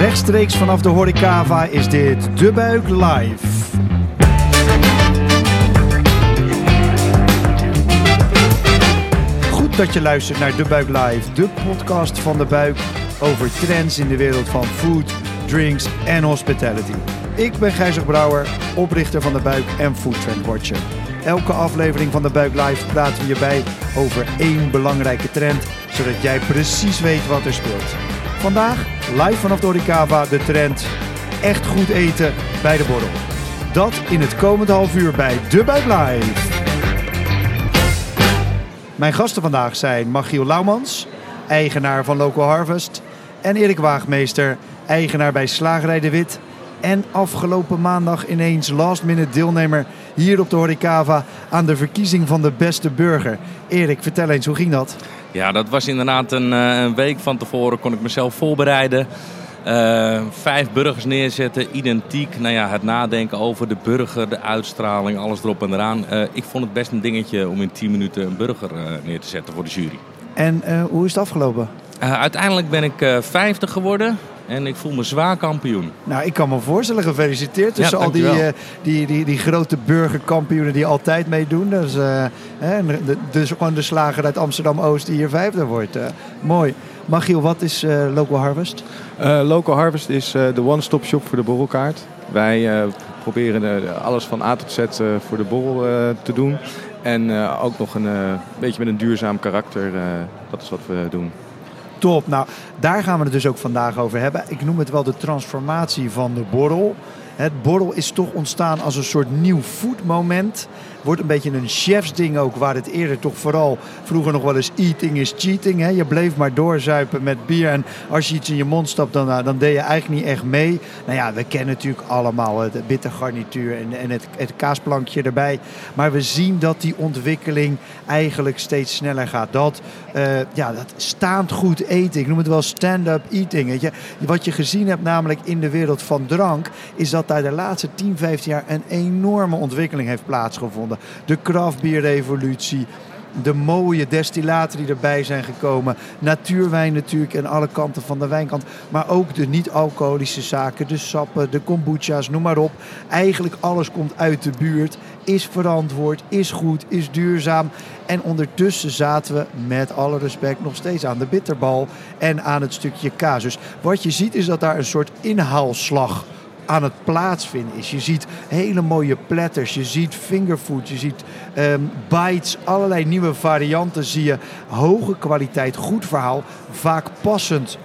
Rechtstreeks vanaf de Horecava is dit De Buik Live. Goed dat je luistert naar De Buik Live, de podcast van De Buik over trends in de wereld van food, drinks en hospitality. Ik ben Gijzer Brouwer, oprichter van De Buik en Food Trend Watcher. Elke aflevering van De Buik Live praten we hierbij over één belangrijke trend, zodat jij precies weet wat er speelt. Vandaag live vanaf de Horecava de trend echt goed eten bij de borrel. Dat in het komend half uur bij De Live. Mijn gasten vandaag zijn Machiel Laumans, eigenaar van Local Harvest. En Erik Waagmeester, eigenaar bij Slagerij de Wit. En afgelopen maandag ineens last minute deelnemer hier op de Horecava aan de verkiezing van de beste burger. Erik, vertel eens, hoe ging dat? Ja, dat was inderdaad een, eh, een week van tevoren. Kon ik mezelf voorbereiden. Uh, vijf burgers neerzetten, identiek. Nou ja, het nadenken over de burger, de uitstraling, alles erop en eraan. Uh, ik vond het best een dingetje om in 10 minuten een burger uh, neer te zetten voor de jury. En hoe is het afgelopen? uiteindelijk ben ik vijfde geworden. En ik voel me zwaar kampioen. Nou, ik kan me voorstellen. Gefeliciteerd tussen al die, uh, die, die, die grote burgerkampioenen die altijd meedoen. Dus, uh, hè, dus gewoon de slager uit Amsterdam-Oost die hier vijfde wordt. Uh, mooi. Magiel, wat is Local Harvest? Local Harvest is de one-stop shop voor de borrelkaart. Wij proberen alles van A tot Z voor de borrel te doen. En ook nog een beetje met een duurzaam karakter. dat is wat we doen. Top. Nou, daar gaan we het dus ook vandaag over hebben. Ik noem het wel de transformatie van de borrel. Het borrel is toch ontstaan als een soort nieuw foodmoment. Wordt een beetje een chefsding ook, waar het eerder toch vooral vroeger nog wel eens eating is cheating. Hè? Je bleef maar doorzuipen met bier en als je iets in je mond stapt, dan, eh, dan deed je eigenlijk niet echt mee. Nou ja, we kennen natuurlijk allemaal het bittergarnituur en, en het, het kaasplankje erbij. Maar we zien dat die ontwikkeling eigenlijk steeds sneller gaat. Dat, uh, ja, dat staand goed eten, ik noem het wel stand-up eating. Weet je? Wat je gezien hebt namelijk in de wereld van drank, is dat de laatste 10, 15 jaar een enorme ontwikkeling heeft plaatsgevonden. De craftbierrevolutie, de mooie destillaten die erbij zijn gekomen. Natuurwijn natuurlijk en alle kanten van de wijnkant. Maar ook de niet-alcoholische zaken, de sappen, de kombucha's, noem maar op. Eigenlijk alles komt uit de buurt, is verantwoord, is goed, is duurzaam. En ondertussen zaten we met alle respect nog steeds aan de bitterbal en aan het stukje kaas. Wat je ziet is dat daar een soort inhaalslag aan het plaatsvinden is. Je ziet hele mooie platters, je ziet fingerfood, je ziet um, bites, allerlei nieuwe varianten zie je. Hoge kwaliteit, goed verhaal, vaak passend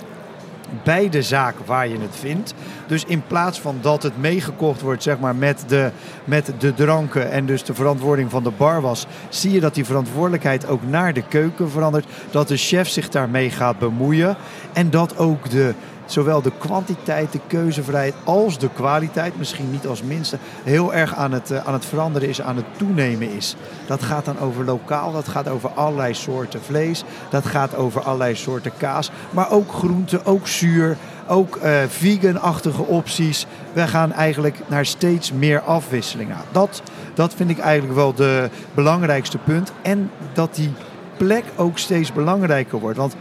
bij de zaak waar je het vindt. Dus in plaats van dat het meegekocht wordt zeg maar, met, de, met de dranken en dus de verantwoording van de bar was, zie je dat die verantwoordelijkheid ook naar de keuken verandert. Dat de chef zich daarmee gaat bemoeien en dat ook de, zowel de kwantiteit, de keuzevrijheid als de kwaliteit, misschien niet als minste, heel erg aan het, uh, aan het veranderen is, aan het toenemen is. Dat gaat dan over lokaal, dat gaat over allerlei soorten vlees, dat gaat over allerlei soorten kaas, maar ook groenten, ook zuur, ook uh, vegan-achtige opties. We gaan eigenlijk naar steeds meer afwisselingen. Dat, dat vind ik eigenlijk wel de belangrijkste punt. En dat die plek ook steeds belangrijker wordt. Want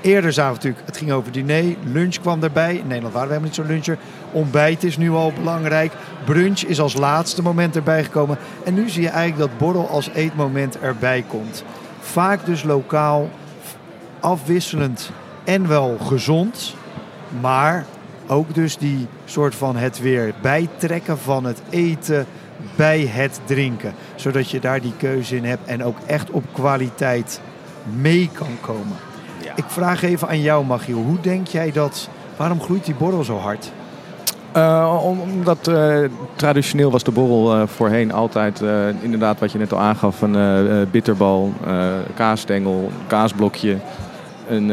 Eerder zagen we natuurlijk, het ging over diner, lunch kwam erbij. In Nederland waren we helemaal niet zo'n luncher. Ontbijt is nu al belangrijk. Brunch is als laatste moment erbij gekomen. En nu zie je eigenlijk dat borrel als eetmoment erbij komt. Vaak dus lokaal, afwisselend en wel gezond. Maar ook dus die soort van het weer bijtrekken van het eten bij het drinken. Zodat je daar die keuze in hebt en ook echt op kwaliteit mee kan komen. Ik vraag even aan jou, Machiel. Hoe denk jij dat... Waarom groeit die borrel zo hard? Uh, omdat uh, traditioneel was de borrel uh, voorheen altijd inderdaad wat je net al aangaf. Een bitterbal, kaasstengel, kaasblokje, een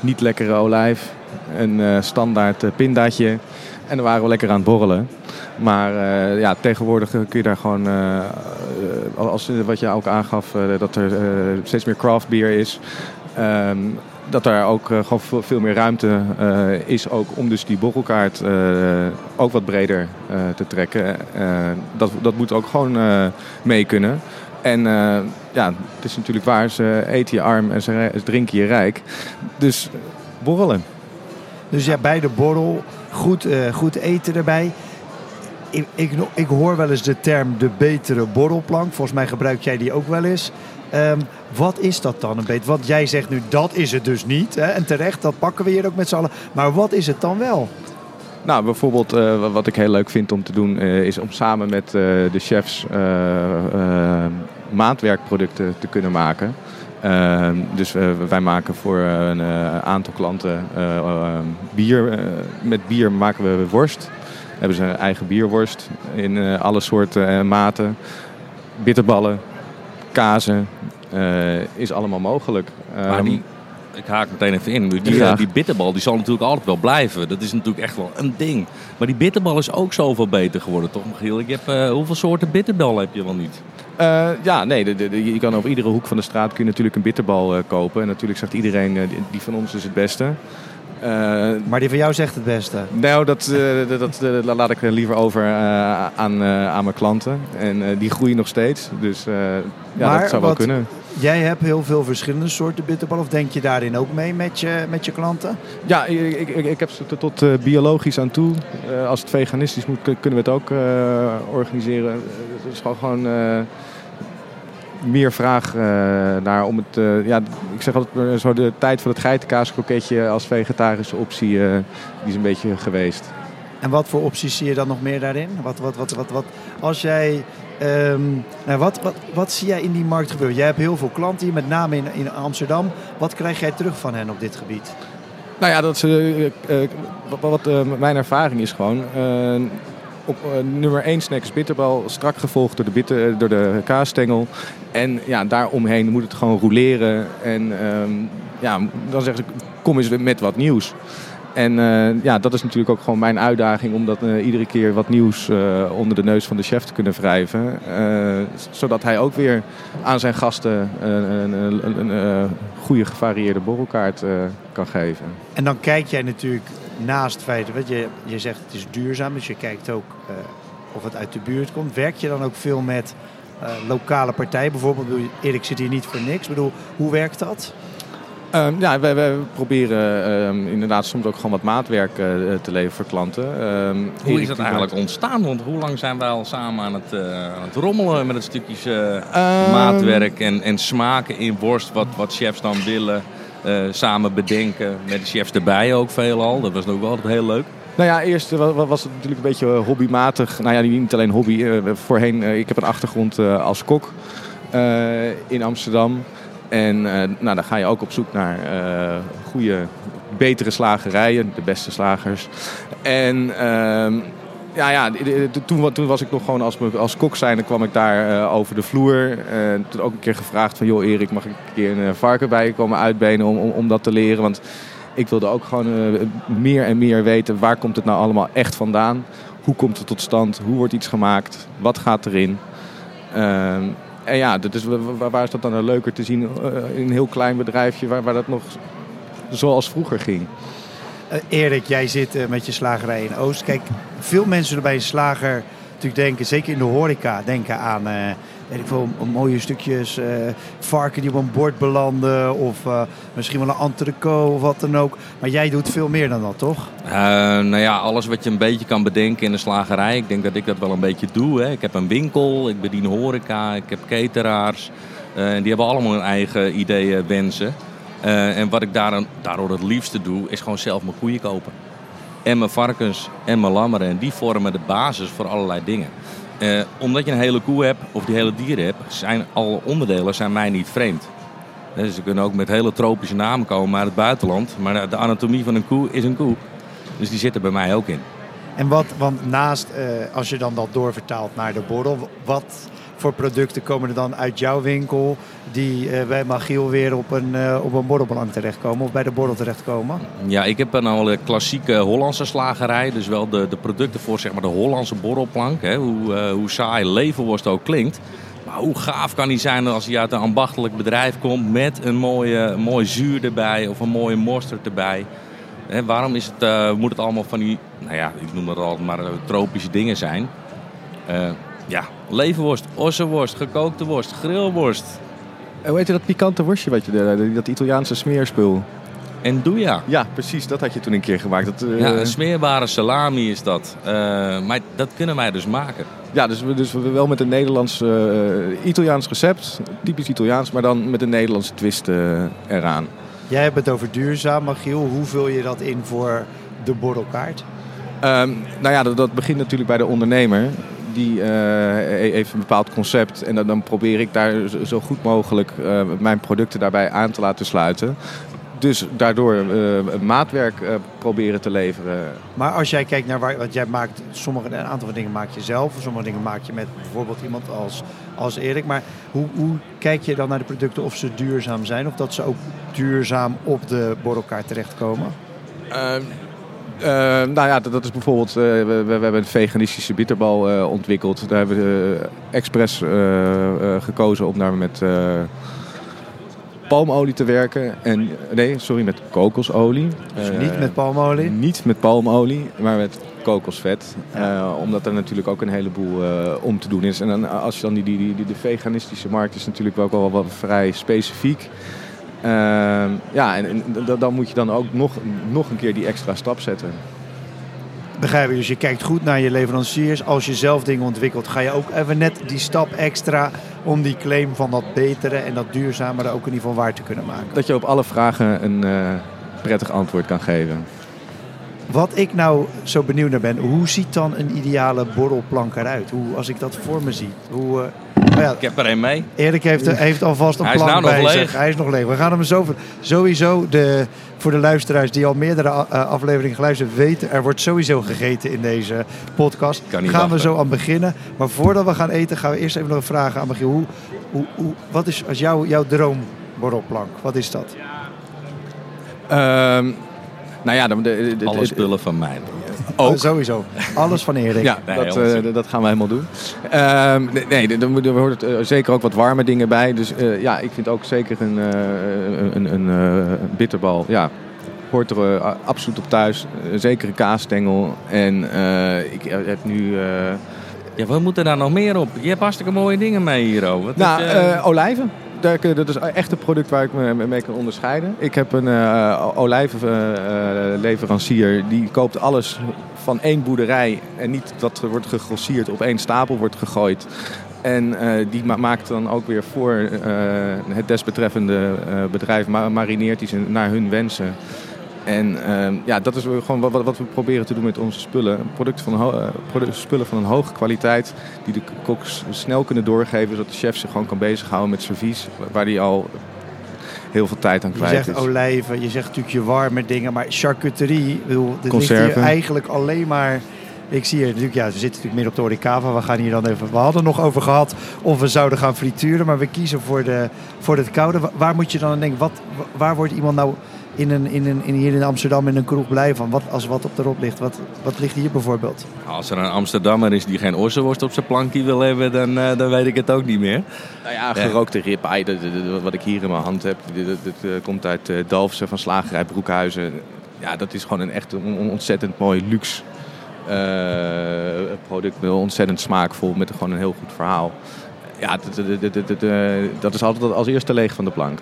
niet lekkere olijf, een standaard pindaatje. En dan waren we lekker aan het borrelen. Maar ja, tegenwoordig kun je daar gewoon, als, wat je ook aangaf, dat er steeds meer craft beer is. Ehm, dat er ook uh, gewoon veel meer ruimte uh, is ook om dus die borrelkaart uh, ook wat breder te trekken. dat, dat moet ook gewoon mee kunnen. En ja, het is natuurlijk waar, ze eten je arm en ze drinken je rijk. Dus borrelen. Dus ja, bij de borrel, goed, goed eten erbij. Ik, ik, ik, hoor wel eens de term de betere borrelplank. Volgens mij gebruik jij die ook wel eens. Um, wat is dat dan een beetje? Want jij zegt nu, dat is het dus niet. Hè? En terecht, dat pakken we hier ook met z'n allen. Maar wat is het dan wel? Nou, bijvoorbeeld uh, wat ik heel leuk vind om te doen... Uh, is om samen met uh, de chefs maatwerkproducten te kunnen maken. Ehm, dus wij maken voor een aantal klanten bier. met bier maken we worst. Hebben ze een eigen bierworst in alle soorten maten. Bitterballen, kazen, is allemaal mogelijk. Maar ehm, die, ik haak meteen even in. Die, die bitterbal die zal natuurlijk altijd wel blijven. Dat is natuurlijk echt wel een ding. Maar die bitterbal is ook zoveel beter geworden, toch Michiel? Ik heb, uh, hoeveel soorten bitterbal heb je wel niet? Uh, ja, nee, de, de, je kan op iedere hoek van de straat kun je natuurlijk een bitterbal uh, kopen. En natuurlijk zegt iedereen, die, van ons is het beste. Uh, maar die van jou zegt het beste? Nou, dat, uh, dat, dat laat ik liever over aan, aan mijn klanten. En die groeien nog steeds. Dus ja, maar dat zou wel kunnen. Jij hebt heel veel verschillende soorten bitterballen. Of denk je daarin ook mee met je, met je klanten? Ja, ik, ik, ik heb ze tot biologisch aan toe. als het veganistisch moet, kunnen we het ook organiseren. Het is gewoon meer vraag uh, naar om het. Uh, ja, ik zeg altijd, zo de tijd van het geitenkaaskroketje als vegetarische optie, uh, die is een beetje geweest. En wat voor opties zie je dan nog meer daarin? Wat, wat, wat, wat, wat, als jij. Um, nou, wat, wat, wat zie jij in die markt gebeuren? Jij hebt heel veel klanten hier, met name in, in Amsterdam. Wat krijg jij terug van hen op dit gebied? Nou ja, dat is, wat, wat mijn ervaring is gewoon op uh, nummer 1 snack is bitterbal, strak gevolgd door de, bitter, door de kaasstengel. En ja, daaromheen moet het gewoon roleren. En um, ja, dan zeggen ze, kom eens met wat nieuws. En uh, ja, dat is natuurlijk ook gewoon mijn uitdaging om dat uh, iedere keer wat nieuws uh, onder de neus van de chef te kunnen wrijven. zodat hij ook weer aan zijn gasten een, een, een goede gevarieerde borrelkaart kan geven. En dan kijk jij natuurlijk naast feiten, weet je, je zegt het is duurzaam, dus je kijkt ook of het uit de buurt komt. Werk je dan ook veel met lokale partijen? Bijvoorbeeld, Erik zit hier niet voor niks. Ik bedoel, hoe werkt dat? Um, ja, we, proberen um, inderdaad soms ook gewoon wat maatwerk uh, te leveren voor klanten. Um, hoe is dat eigenlijk ontstaan? Want hoe lang zijn wij al samen aan het, uh, aan het rommelen met het stukjes uh, maatwerk en, en smaken in worst, wat, wat chefs dan willen, samen bedenken. Met de chefs erbij ook veelal. Dat was ook wel altijd heel leuk. Nou ja, eerst was het natuurlijk een beetje hobbymatig. Nou ja, niet alleen hobby. voorheen, ik heb een achtergrond als kok in Amsterdam. En uh, nou, dan ga je ook op zoek naar uh, goede, betere slagerijen, de beste slagers. En uh, ja, ja toen, toen, was ik nog gewoon als, als kok zijn, dan kwam ik daar uh, over de vloer. En toen ook een keer gevraagd van, joh Erik, mag ik een keer een varken bij je komen uitbenen om, om, om dat te leren? Want ik wilde ook gewoon meer en meer weten, waar komt het nou allemaal echt vandaan? Hoe komt het tot stand? Hoe wordt iets gemaakt? Wat gaat erin? En ja, dat is, waar is dat dan leuker te zien eh, in een heel klein bedrijfje waar, waar dat nog zoals vroeger ging? Uh, Erik, jij zit uh, met je slagerij in Oost. Kijk, veel mensen bij een slager natuurlijk denken, zeker in de horeca, denken aan weet ik veel, mooie stukjes uh, varken die op een bord belanden. Of uh, misschien wel een entrecote of wat dan ook. Maar jij doet veel meer dan dat, toch? Uh, nou ja, alles wat je een beetje kan bedenken in de slagerij. Ik denk dat ik dat wel een beetje doe. Hè. Ik heb een winkel, ik bedien horeca, ik heb cateraars. en die hebben allemaal hun eigen ideeën, wensen. en wat ik daar, daardoor het liefste doe, is gewoon zelf mijn koeien kopen. En mijn varkens en mijn lammeren. En die vormen de basis voor allerlei dingen. Uh, omdat je een hele koe hebt, of die hele dieren hebt, zijn alle onderdelen zijn mij niet vreemd. Dus ze kunnen ook met hele tropische namen komen uit het buitenland. Maar de anatomie van een koe is een koe. Dus die zitten bij mij ook in. En wat, want naast, uh, als je dan dat doorvertaalt naar de borrel, wat voor producten komen er dan uit jouw winkel die uh, bij Magiel weer op een, uh, op een borrelbelang terechtkomen of bij de borrel terechtkomen? Ja, ik heb een al klassieke Hollandse slagerij. Dus wel de, de producten voor zeg maar, de Hollandse borrelplank. Hè. Hoe, uh, hoe saai levenworst ook klinkt. Maar hoe gaaf kan die zijn als hij uit een ambachtelijk bedrijf komt met een mooie, mooi zuur erbij of een mooie mosterd erbij. Waarom is het, moet het allemaal van die, nou ja, ik noem het al maar tropische dingen zijn? Ja, levenworst, ossenworst, gekookte worst, grillworst. Hoe heet je dat pikante worstje, wat je, dat Italiaanse smeerspul? en doeja. Ja, precies. Dat had je toen een keer gemaakt. Dat, uh, ja, een smeerbare salami is dat. Uh, maar dat kunnen wij dus maken. Ja, dus, we, dus we wel met een Nederlands, uh, Italiaans recept. Typisch Italiaans, maar dan met een Nederlandse twist eraan. Jij hebt het over duurzaam, Magiel. Hoe vul je dat in voor de borrelkaart? Um, nou ja, dat, dat, begint natuurlijk bij de ondernemer. Die heeft een bepaald concept en dan, dan, probeer ik daar zo goed mogelijk mijn producten daarbij aan te laten sluiten dus daardoor uh, maatwerk uh, proberen te leveren. Maar als jij kijkt naar waar, wat jij maakt, sommige, een aantal van dingen maak je zelf, sommige dingen maak je met bijvoorbeeld iemand als, als Erik. Maar hoe, hoe kijk je dan naar de producten of ze duurzaam zijn of dat ze ook duurzaam op de borrelkaart terechtkomen? Uh, uh, nou ja, dat, dat is bijvoorbeeld, uh, we, we, hebben een veganistische bitterbal uh, ontwikkeld. Daar hebben we expres gekozen om daar met palmolie te werken. En, nee, sorry, met kokosolie. Dus niet met palmolie? Niet met palmolie, maar met kokosvet. Ja. omdat er natuurlijk ook een heleboel om te doen is. En dan, als je dan die, die, die, de veganistische markt is natuurlijk ook wel wat vrij specifiek. Ja, en, en dan moet je dan ook nog, nog een keer die extra stap zetten. Begrijp je? Dus je kijkt goed naar je leveranciers. Als je zelf dingen ontwikkelt, ga je ook even net die stap extra om die claim van dat betere en dat duurzamere ook in ieder geval waar te kunnen maken. Dat je op alle vragen een uh, prettig antwoord kan geven. Wat ik nou zo benieuwd naar ben, hoe ziet dan een ideale borrelplank eruit? Hoe, als ik dat voor me zie. Hoe, uh, ja, ik heb er een mee. Erik heeft, heeft alvast een Hij plank is nou bij nog zich. leeg. Hij is nog leeg. We gaan hem zo, sowieso, de, voor de luisteraars die al meerdere uh, afleveringen geluisterd weten, er wordt sowieso gegeten in deze podcast. Kan niet gaan wachten. we zo aan beginnen. Maar voordat we gaan eten, gaan we eerst even nog vragen aan Michiel. Hoe, hoe, hoe, wat is als jou, jouw droomborrelplank? Wat is dat? Um, nou ja, de, de, de, Alle spullen van mij. Ook. sowieso. Alles van Erik. Ja, Nee, dat, uh, dat gaan we helemaal doen. Um, nee, er, er hoort uh, zeker ook wat warme dingen bij. Dus uh, ja, ik vind ook zeker een, een, een, een bitterbal. Ja, hoort er absoluut op thuis. zeker een kaasstengel. En ik heb nu... ja, we moeten daar nog meer op. Je hebt hartstikke mooie dingen mee hier. Oh. Wat nou, is, uh... olijven. Dat is echt een product waar ik me mee kan onderscheiden. Ik heb een uh, olijvenleverancier die koopt alles van één boerderij en niet dat er wordt gegrosseerd op één stapel wordt gegooid. En uh, die ma maakt dan ook weer voor het desbetreffende bedrijf, ma marineert die ze naar hun wensen. En uh, ja, dat is gewoon wat, wat, we proberen te doen met onze spullen. Producten van product, spullen van een hoge kwaliteit die de koks snel kunnen doorgeven, zodat de chef zich gewoon kan bezighouden met servies, waar hij al heel veel tijd aan kwijt je zegt is. olijven, je zegt natuurlijk je warme dingen, maar charcuterie, bedoel, dit Conserven. ligt hier eigenlijk alleen maar... Ik zie hier natuurlijk, ja, we zitten natuurlijk midden op de Oricava. We gaan hier dan even. We hadden nog over gehad of we zouden gaan frituren, maar we kiezen voor, de, voor het koude. Waar moet je dan aan denken? Wat, waar wordt iemand nou in een, in een, in, hier in Amsterdam in een kroeg blij van? Wat, als wat op de rot ligt, wat, wat ligt hier bijvoorbeeld? Als er een Amsterdammer is die geen ossenworst op zijn plankje wil hebben, dan, uh, dan weet ik het ook niet meer. Nou ja, gerookte ribeye, wat ik hier in mijn hand heb, dat uh, komt uit uh, Dalfsen van Slagerij Broekhuizen. Ja, dat is gewoon een echt een ontzettend mooi luxe uh, product. Ontzettend smaakvol, met gewoon een heel goed verhaal. Ja, dat, dat, dat, dat is altijd als eerste leeg van de plank.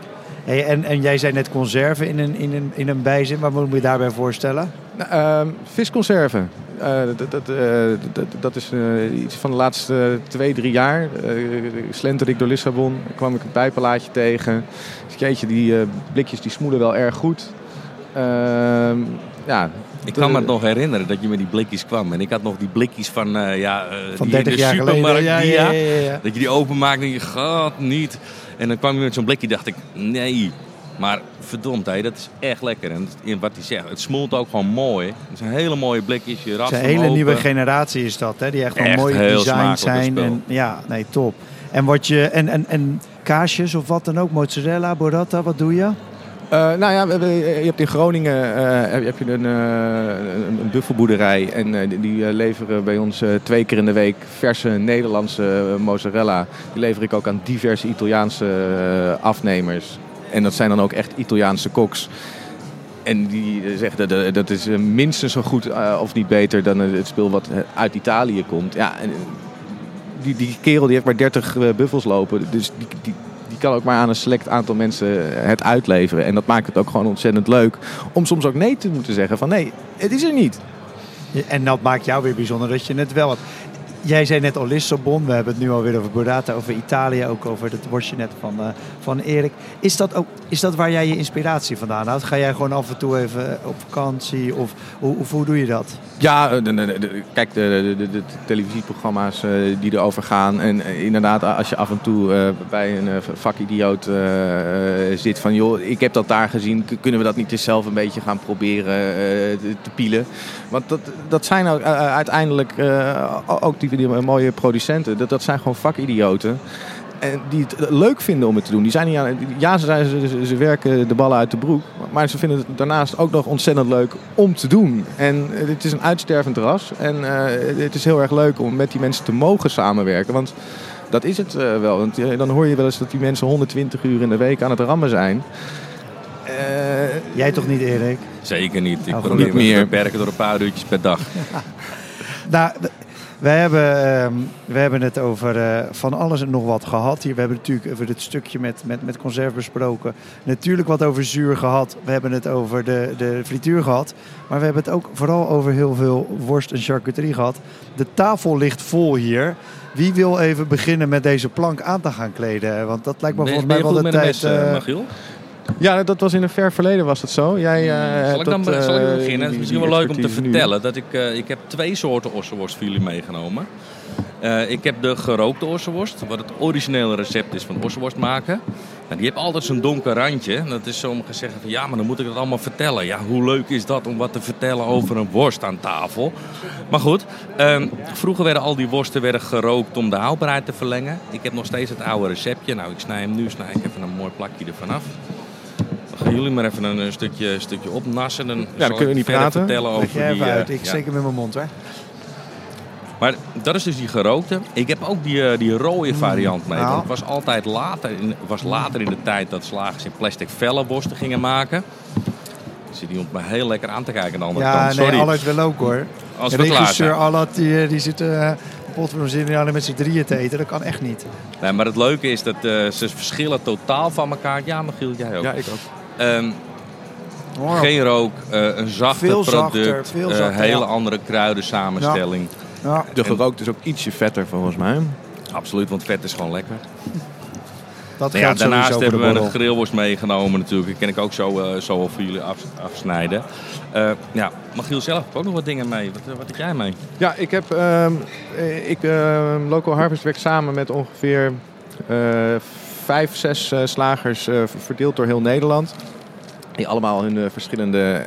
En, en jij zei net conserven in een, in een, in een bijzin. Wat moet je daarbij voorstellen? Nou, uh, visconserven. Uh, dat, dat, dat, dat, is uh, iets van de laatste twee, drie jaar. slenterde ik door Lissabon, kwam ik een pijpenlaadje tegen. Jeetje, die blikjes die smoelen wel erg goed. Ehm, ja, ik kan me nog herinneren dat je met die blikjes kwam. En ik had nog die blikjes van, uh, ja, uh, van die 30 in de jaar supermarkt. geleden. Ja, ja, ja, ja, Dat je die openmaakt en je gaat niet. En dan kwam je met zo'n blikje dacht ik, nee. Maar verdomd, hé, dat is echt lekker. En wat hij zegt, het smoelt ook gewoon mooi. Het zijn hele mooie blikjes. Je het is een hele open. nieuwe generatie is dat, hè? Die echt, wel mooi design zijn. En, ja, nee, top. En, wat je, en, en, en kaasjes of wat dan ook, mozzarella, burrata, wat doe je? Uh, nou ja, je hebt in Groningen uh, heb je een, uh, een buffelboerderij en die leveren bij ons twee keer in de week verse Nederlandse mozzarella. Die lever ik ook aan diverse Italiaanse afnemers. En dat zijn dan ook echt Italiaanse koks. En die zeggen dat, dat is minstens zo goed of niet beter dan het spul wat uit Italië komt. Ja, en die, die kerel die heeft maar 30 buffels lopen, dus die, die je kan ook maar aan een select aantal mensen het uitleveren. En dat maakt het ook gewoon ontzettend leuk. Om soms ook nee te moeten zeggen van nee, het is er niet. En dat maakt jou weer bijzonder dat je het wel hebt. Jij zei net al Lissabon, we hebben het nu alweer over Bordata, over Italië, ook over het worstje net van, uh, van Erik. Is dat, ook, is dat waar jij je inspiratie vandaan haalt? Ga jij gewoon af en toe even op vakantie of hoe, hoe doe je dat? Ja, de, kijk, de, televisieprogramma's die erover gaan. En inderdaad, als je af en toe bij een vakidioot zit van... joh, ik heb dat daar gezien, kunnen we dat niet eens zelf een beetje gaan proberen te pielen? Want dat, dat zijn uiteindelijk ook die, die, mooie producenten. Dat, dat zijn gewoon vakidioten. En die het leuk vinden om het te doen. Die zijn niet aan, ja, ze, ze, ze, werken de ballen uit de broek. Maar ze vinden het daarnaast ook nog ontzettend leuk om te doen. En het is een uitstervend ras. En uh, het is heel erg leuk om met die mensen te mogen samenwerken. Want dat is het uh, wel. Want uh, dan hoor je wel eens dat die mensen 120 uur in de week aan het rammen zijn. Jij toch niet, Erik? Zeker niet. Ik probeer me te beperken door een paar uurtjes per dag. nou, we hebben, we hebben het over uh, van alles en nog wat gehad hier. We hebben natuurlijk over het stukje met, met, met conserve besproken. Natuurlijk wat over zuur gehad. We hebben het over de, de frituur gehad. Maar we hebben het ook vooral over heel veel worst en charcuterie gehad. De tafel ligt vol hier. Wie wil even beginnen met deze plank aan te gaan kleden? Want dat lijkt me volgens mij wel de tijd... uh, ja, dat was in een ver verleden was dat zo. Jij, uh, zal, ik dan, zal ik beginnen? Het is misschien wel leuk om te vertellen dat ik, uh, ik heb twee soorten ossenworst voor jullie meegenomen. Ik heb de gerookte ossenworst, wat het originele recept is van ossenworst maken. Nou, die heeft altijd zo'n donker randje. Dat is sommigen zeggen van ja, maar dan moet ik het allemaal vertellen. Ja, hoe leuk is dat om wat te vertellen over een worst aan tafel? Maar goed, ehm, vroeger werden al die worsten werden gerookt om de houdbaarheid te verlengen. Ik heb nog steeds het oude receptje. Nou, ik snij hem nu, snij ik even een mooi plakje ervan af gaan jullie maar even een, stukje, stukje opnassen. Dan, ja, dan kunnen we niet praten. vertellen over jij die... uit. Ik ja. zeker met mijn mond, hè. Maar dat is dus die gerookte. Ik heb ook die, die rode variant mee. Nou. Want het was altijd later in, was later in de tijd dat slagers in plastic velle worsten gingen maken. Zit die om me heel lekker aan te kijken aan de andere ja, kant. Sorry. Nee, Allard wil ook hoor. Als de we klaar regisseur Allard die, die zit... Uh, zitten met z'n drieën te eten. Dat kan echt niet. Nee, maar het leuke is dat uh, ze verschillen totaal van elkaar. Ja, Michiel, jij ook. Ja, ik ook. Um, oh. Geen rook, uh, een zachter veel product, zachter, veel een uh, hele andere kruidensamenstelling. Ja. Ja. De gerookt is ook ietsje vetter volgens mij. Absoluut, want vet is gewoon lekker. Dat ja, daarnaast hebben we een grillworst meegenomen natuurlijk. Die kan ik ook zo, uh, zo voor jullie af, afsnijden. Uh, ja, Magiel zelf ook nog wat dingen mee. Wat, wat heb jij mee? Ja, ik heb... Uh, ik, Local Harvest werkt samen met ongeveer vijf, zes slagers verdeeld door heel Nederland. Die allemaal hun verschillende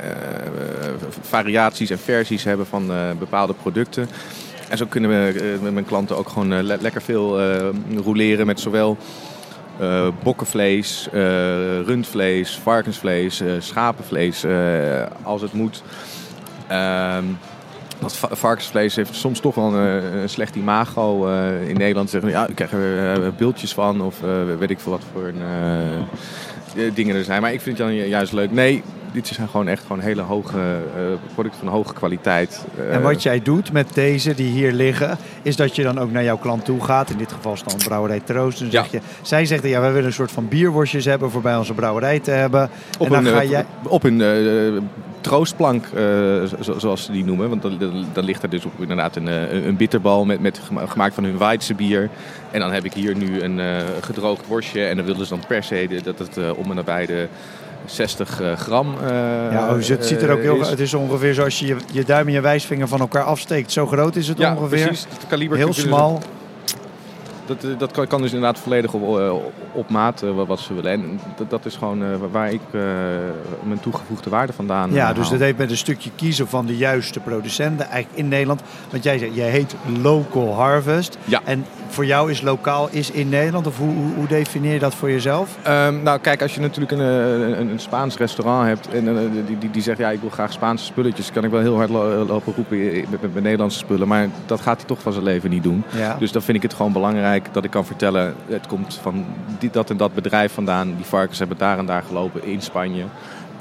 variaties en versies hebben van bepaalde producten. En zo kunnen we met mijn klanten ook gewoon le lekker veel roleren met zowel uh, bokkenvlees, uh, rundvlees, varkensvlees, uh, schapenvlees, als het moet. Ehm, dat varkensvlees heeft soms toch wel een, een slecht imago in Nederland. Zeggen, ja, ik krijg er bultjes van of weet ik veel wat voor een, dingen er zijn. Maar ik vind het dan juist leuk. Nee, dit zijn gewoon echt gewoon hele hoge uh, producten van hoge kwaliteit. Uh, en wat jij doet met deze die hier liggen, is dat je dan ook naar jouw klant toe gaat. In dit geval is dan brouwerij Troost. Dan zeg je, zij zegt, ja, wij willen een soort van bierworstjes hebben voor bij onze brouwerij te hebben. Op en dan een, ga jij... op een troostplank, zoals ze die noemen. Want dan, dan, ligt er dus op inderdaad een, een bitterbal met, met, gemaakt van hun Weidse bier. En dan heb ik hier nu een gedroogd worstje. En dan willen ze dan per se dat het om en nabij de 60 uh, gram. Uh, ja, oh, het ziet er ook heel. Is. Het is ongeveer zoals je, je duim en je wijsvinger van elkaar afsteekt. Zo groot is het ja, ongeveer. Precies, het kaliber heel smal. Dat, dat kan, dus inderdaad volledig op, op maat uh, wat ze willen. En dat, dat is gewoon waar ik mijn toegevoegde waarde vandaan Ja, dus dat heeft met een stukje kiezen van de juiste producenten eigenlijk in Nederland. Want jij, jij heet Local Harvest. Ja. En voor jou is lokaal is in Nederland? Of hoe, hoe, hoe definieer je dat voor jezelf? Um, nou, kijk, als je natuurlijk een, een, een Spaans restaurant hebt en die, die, die zegt ja, ik wil graag Spaanse spulletjes, kan ik wel heel hard lopen roepen met, met, met Nederlandse spullen. Maar dat gaat hij toch van zijn leven niet doen. Ja. Dus dan vind ik het gewoon belangrijk dat ik kan vertellen, het komt van die, dat en dat bedrijf vandaan. Die varkens hebben daar en daar gelopen in Spanje.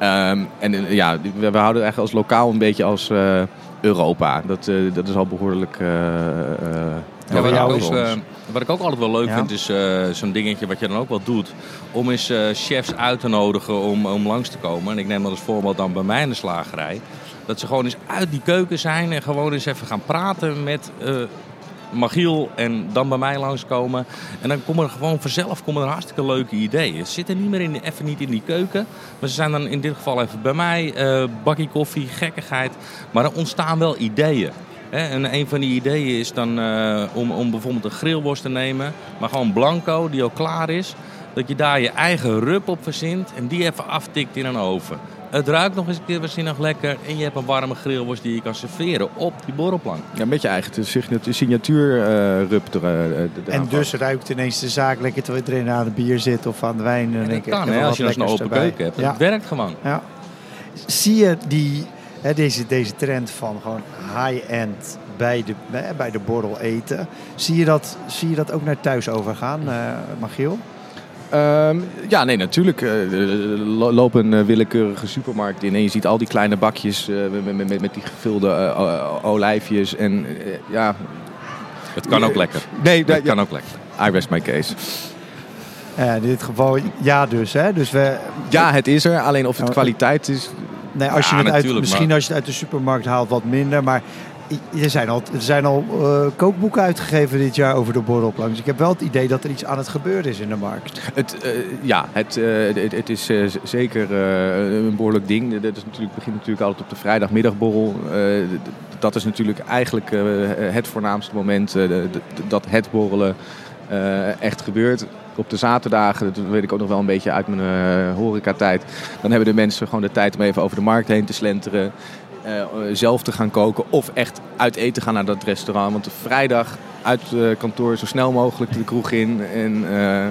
Um, en ja, we, we houden eigenlijk als lokaal een beetje als uh, Europa. Dat, uh, dat is al behoorlijk uh, Ja, wat, ik jou ook, is eh, wat ik ook altijd wel leuk Ja. vind, is eh, zo'n dingetje wat je dan ook wel doet. Om eens eh, chefs uit te nodigen om, om langs te komen. En ik neem dat als voorbeeld dan bij mij in de slagerij. Dat ze gewoon eens uit die keuken zijn en gewoon eens even gaan praten met eh Magiel. En dan bij mij langskomen. En dan komen er gewoon vanzelf komen er hartstikke leuke ideeën. Ze zitten niet meer in, even niet in die keuken. Maar ze zijn dan in dit geval even bij mij. eh bakkie koffie, gekkigheid. Maar er ontstaan wel ideeën. En een van die ideeën is dan eh, om, om bijvoorbeeld een grillworst te nemen, maar gewoon blanco die al klaar is. Dat je daar je eigen rub op verzint en die even aftikt in een oven. Het ruikt nog eens een keer waanzinnig lekker en je hebt een warme grillworst die je kan serveren op die borrelplank. Ja, een beetje eigen signatuur, signatuur eh, rub er, eh, En dus ruikt ineens de zaak lekker terwijl iedereen aan het bier zit of aan de wijn. En dat ik, kan hè, als je lekkers open erbij. keuken hebt. Ja. Het werkt gewoon. Ja. Zie je die, hè, deze, deze trend van gewoon high-end bij de, bij- bij de borrel eten? Zie je dat, zie je dat ook naar thuis overgaan, eh Magiel? Ehm, ja, nee, natuurlijk. eh, lo- loop een eh, willekeurige supermarkt in en je ziet al die kleine bakjes eh, met, met, met, met die gevulde eh, olijfjes. En eh, ja, Het kan ook lekker. nee, Het dat kan ook lekker. I rest my case. Eh, in dit geval ja dus. Hè? dus we, Ja, het is er. Alleen of het kwaliteit is. nee, als je Ja, het uit, misschien maar- als je het uit de supermarkt haalt wat minder. Maar er zijn al, er zijn al eh, kookboeken uitgegeven dit jaar over de borrelplank. Dus ik heb wel het idee dat er iets aan het gebeuren is in de markt. Het, eh, ja, het, eh, het, het is zeker een behoorlijk ding. Dat natuurlijk, begint natuurlijk altijd op de vrijdagmiddagborrel. Dat is natuurlijk eigenlijk het voornaamste moment dat het borrelen echt gebeurt. Op de zaterdagen, dat weet ik ook nog wel een beetje uit mijn eh horecatijd. Dan hebben de mensen gewoon de tijd om even over de markt heen te slenteren. Eh, zelf te gaan koken of echt uit eten gaan naar dat restaurant. Want vrijdag uit eh, kantoor zo snel mogelijk de kroeg in en eh,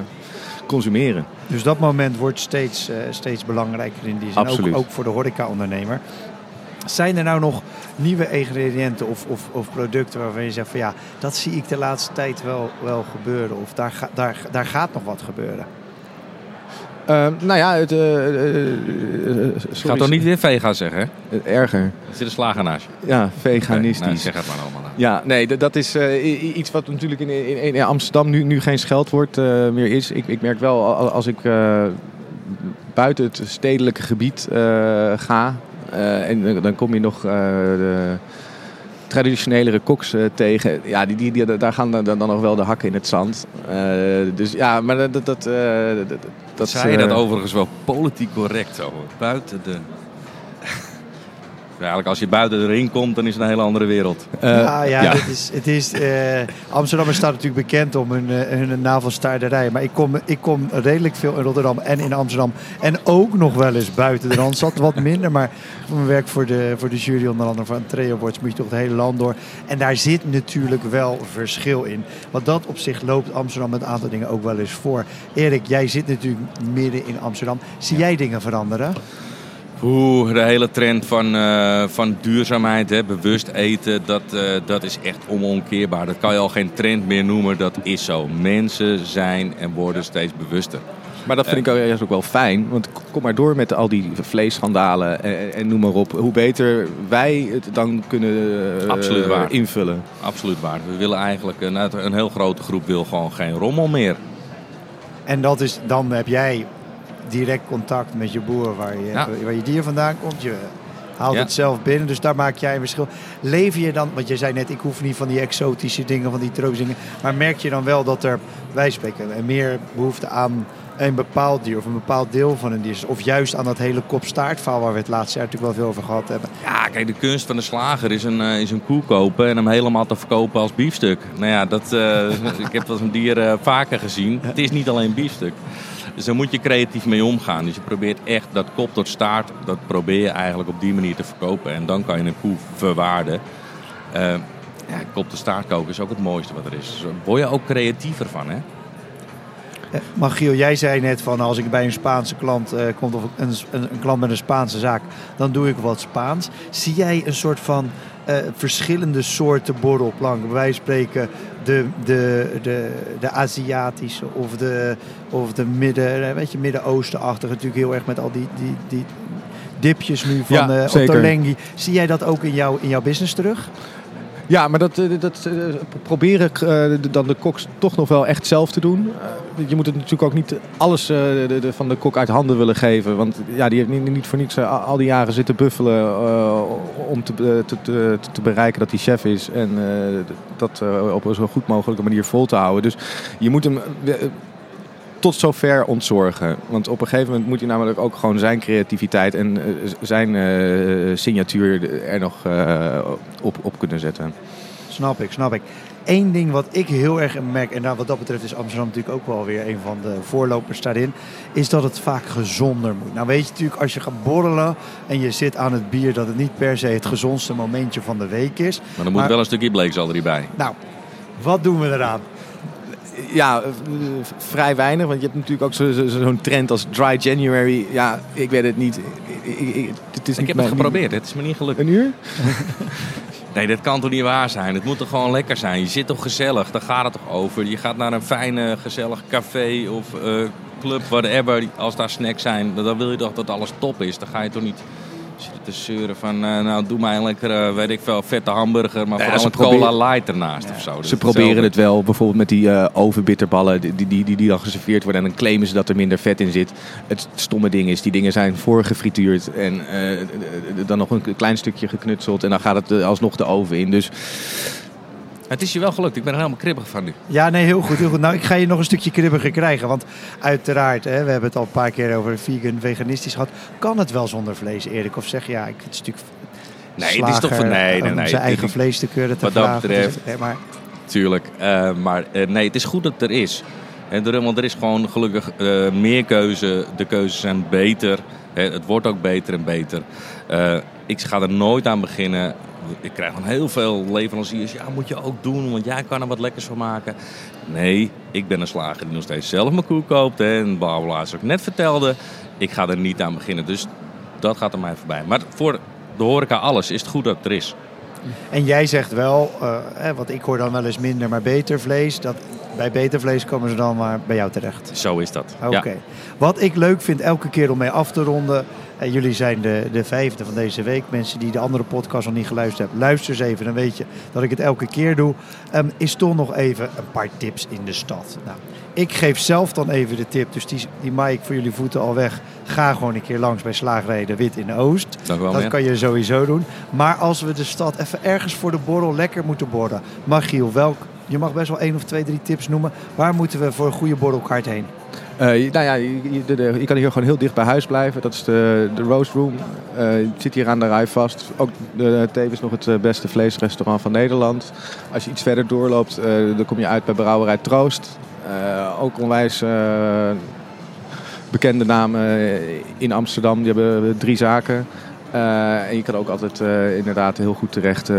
consumeren. Dus dat moment wordt steeds, eh, steeds belangrijker in die zin. Ook, Absoluut. ook voor de horeca-ondernemer. Zijn er nou nog nieuwe ingrediënten of, of, of producten waarvan je zegt van ja, dat zie ik de laatste tijd wel, wel gebeuren. Of daar, daar, daar gaat nog wat gebeuren. Ehm, nou ja, het... eh, eh, eh, Ik sorry, ga toch niet weer vega zeggen, hè? Erger. Er zit een slager naast je. Ja, veganistisch. Nee, zeg het maar allemaal. Ja, nee, dat is iets wat natuurlijk in, in, in Amsterdam nu, nu geen scheldwoord meer is. Ik, ik merk wel, al- als ik buiten het stedelijke gebied ga... en dan kom je nog de traditionelere koks eh, tegen. Ja, die, die, die, daar gaan dan, dan nog wel de hakken in het zand. Eh, dus ja, maar dat... dat, eh, dat, dat Zei je dat overigens wel politiek correct zo? Buiten de... Eigenlijk als je buiten de ring komt, dan is het een hele andere wereld. eh, ja, ja, ja. Het is, het is, eh, Amsterdam staat natuurlijk bekend om hun, eh, hun navelstaarderij. Maar ik kom, ik kom redelijk veel in Rotterdam en in Amsterdam. En ook nog wel eens buiten de Randstad. Wat minder, maar voor mijn werk voor de, voor de jury onder andere van Treo Awards moet je toch het hele land door. En daar zit natuurlijk wel verschil in. Want dat op zich loopt Amsterdam met een aantal dingen ook wel eens voor. Erik, jij zit natuurlijk midden in Amsterdam. Zie jij dingen veranderen? Oeh, de hele trend van, eh, van duurzaamheid, hè, bewust eten, dat, eh, dat is echt onomkeerbaar. Dat kan je al geen trend meer noemen, dat is zo. Mensen zijn en worden steeds bewuster. Maar dat vind ik ook juist ook wel fijn. Want kom maar door met al die vleesschandalen en, en noem maar op. Hoe beter wij het dan kunnen eh, Absoluut waar. invullen. Absoluut waar. We willen eigenlijk, een, een heel grote groep wil gewoon geen rommel meer. En dat is, dan heb jij direct contact met je boer waar je, Ja. waar je dier vandaan komt. Je haalt Ja. het zelf binnen, dus daar maak jij een verschil. Leef je dan, want je zei net, ik hoef niet van die exotische dingen, van die tropische dingen. Maar merk je dan wel dat er, wij spreken, meer behoefte aan een bepaald dier of een bepaald deel van een dier is? Of juist aan dat hele kop-staartverhaal waar we het laatste jaar natuurlijk wel veel over gehad hebben. Ja, kijk, de kunst van de slager is een, eh, is een koe kopen en hem helemaal te verkopen als biefstuk. Nou ja, dat, eh, ik heb dat een dier eh, vaker gezien. Het is niet alleen biefstuk. Dus daar moet je creatief mee omgaan. Dus je probeert echt dat kop tot staart, dat probeer je eigenlijk op die manier te verkopen. En dan kan je een koe verwaarden. Eh, ja, kop tot staart koken is ook het mooiste wat er is. Dus word je ook creatiever van, hè? Eh, Magiel, jij zei net van als ik bij een Spaanse klant kom of een, een, klant met een Spaanse zaak, dan doe ik wat Spaans. Zie jij een soort van verschillende soorten wijze van spreken de, de, de, de Aziatische of de, of de midden, eh, weet je, Midden-Oosten-achtige. Natuurlijk heel erg met al die, die, die dipjes nu van Ja. Ottolenghi. Zie jij dat ook in, jou, in jouw business terug? Ja, maar dat, eh, dat eh, proberen eh, dan de koks toch nog wel echt zelf te doen. je moet het natuurlijk ook niet alles van de kok uit handen willen geven. Want ja, die heeft niet, niet voor niets al die jaren zitten buffelen om te, te, te, te, bereiken dat hij chef is. En dat op een zo goed mogelijke manier vol te houden. Dus je moet hem tot zover ontzorgen. Want op een gegeven moment moet hij namelijk ook gewoon zijn creativiteit en uh, zijn uh, signatuur er nog uh, op, op kunnen zetten. Snap ik, snap ik. Eén ding wat ik heel erg merk, en nou, wat dat betreft is Amsterdam natuurlijk ook wel weer een van de voorlopers daarin, is dat het vaak gezonder moet. Nou weet je natuurlijk, als je gaat borrelen en je zit aan het bier, dat het niet per se het gezondste momentje van de week is. Maar dan moet wel een stukje bleekselderie bij. Nou, wat doen we eraan? Ja, eh, vrij weinig. Want je hebt natuurlijk ook zo'n zo, trend als dry January. Ja, ik weet het niet. Ik, ik, het is ik heb het geprobeerd. Het is me niet gelukt. Een uur? nee, dat kan toch niet waar zijn? Het moet toch gewoon lekker zijn? Je zit toch gezellig? Daar gaat het toch over? Je gaat naar een fijne, gezellig café of uh, club, whatever. Als daar snacks zijn, dan wil je toch dat alles top is. Dan ga je toch niet zitten te zeuren van, uh, nou doe mij een lekkere, weet ik veel, vette hamburger, maar ja, vooral een cola light ernaast ja. of zo. ze proberen het wel, bijvoorbeeld met die uh, ovenbitterballen die, die, die, die dan geserveerd worden en dan claimen ze dat er minder vet in zit. Het stomme ding is, die dingen zijn voorgefrituurd en uh, dan nog een klein stukje geknutseld en dan gaat het alsnog de oven in. Dus het is je wel gelukt. Ik ben er helemaal kribbig van nu. Ja, nee, heel goed. Heel goed. Nou, ik ga je nog een stukje kribbiger krijgen. Want uiteraard, hè, we hebben het al een paar keer over vegan, veganistisch gehad. Kan het wel zonder vlees, Erik? Of zeg ja, ik vind het natuurlijk Nee, het is toch van nee, nee, nee. zijn eigen vlees te keuren te Wat dat vragen. betreft, nee, maar... tuurlijk. Uh, maar uh, nee, het is goed dat het er is. En want er is gewoon gelukkig uh, meer keuze. De keuzes zijn beter. Het wordt ook beter en beter. ik ga er nooit aan beginnen ik krijg van heel veel leveranciers. Ja, moet je ook doen, want jij kan er wat lekkers van maken. Nee, ik ben een slager die nog steeds zelf mijn koe koopt. Hè, en zoals ik net vertelde, ik ga er niet aan beginnen. Dus dat gaat er mij voorbij. Maar voor de horeca alles is het goed dat het er is. En jij zegt wel, uh, want ik hoor dan wel eens minder, maar beter vlees. Dat, bij beter vlees komen ze dan maar bij jou terecht. Zo is dat. Oké. Wat ik leuk vind elke keer om mee af te ronden. En jullie zijn de, de vijfde van deze week. Mensen die de andere podcast nog niet geluisterd hebben, luister eens even. Dan weet je dat ik het elke keer doe. Um, is toch nog even een paar tips in de stad. Nou, ik geef zelf dan even de tip. Dus die, die maai ik voor jullie voeten al weg. Ga gewoon een keer langs bij Slagerij Wit in Oost. Wel, dat kan je sowieso doen. Maar als we de stad even ergens voor de borrel lekker moeten borrelen. Magiel, welk, je mag best wel één of twee, drie tips noemen. Waar moeten we voor een goede borrelkaart heen? Uh, nou ja, je, kan hier gewoon heel dicht bij huis blijven. Dat is de, de Roast Room. Uh, zit hier aan de rij vast. Ook de, tevens nog het eh, beste vleesrestaurant van Nederland. Als je iets verder doorloopt, dan kom je uit bij Brouwerij Troost. ook onwijs bekende namen in Amsterdam. Die hebben drie zaken. en je kan ook altijd inderdaad heel goed terecht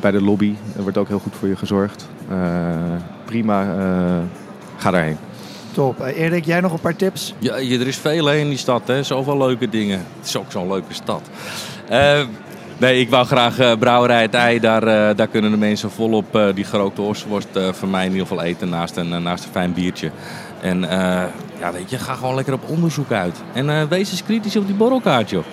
bij de lobby. Er wordt ook heel goed voor je gezorgd. prima, ga daarheen. Top. Uh, Erik, jij nog een paar tips? Ja, er is veel in die stad. Hè. Zoveel leuke dingen. Het is ook zo'n leuke stad. Uh, nee, ik wou graag uh, Brouwerij het Ei. Daar, daar kunnen de mensen volop die gerookte ossenworst van mij in ieder geval eten. Naast een, naast een fijn biertje. En ja, weet je, ga gewoon lekker op onderzoek uit. En wees eens kritisch op die borrelkaart, joh.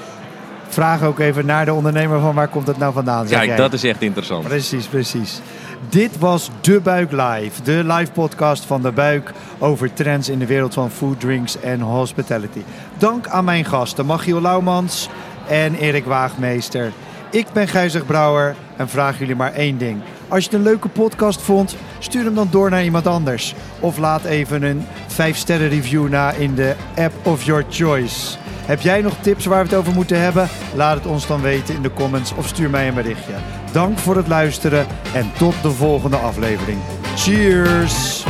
Vraag ook even naar de ondernemer van waar komt het nou vandaan. Kijk, dat is echt interessant. Precies, precies. Dit was De Buik Live, de live podcast van De Buik over trends in de wereld van food, drinks en hospitality. Dank aan mijn gasten Machiel Laumans en Erik Waagmeester. Ik ben Gijzig Brouwer en vraag jullie maar één ding. Als je het een leuke podcast vond, stuur hem dan door naar iemand anders. Of laat even een 5 sterren review na in de app of your choice. Heb jij nog tips waar we het over moeten hebben? Laat het ons dan weten in de comments of stuur mij een berichtje. Dank voor het luisteren en tot de volgende aflevering. Cheers!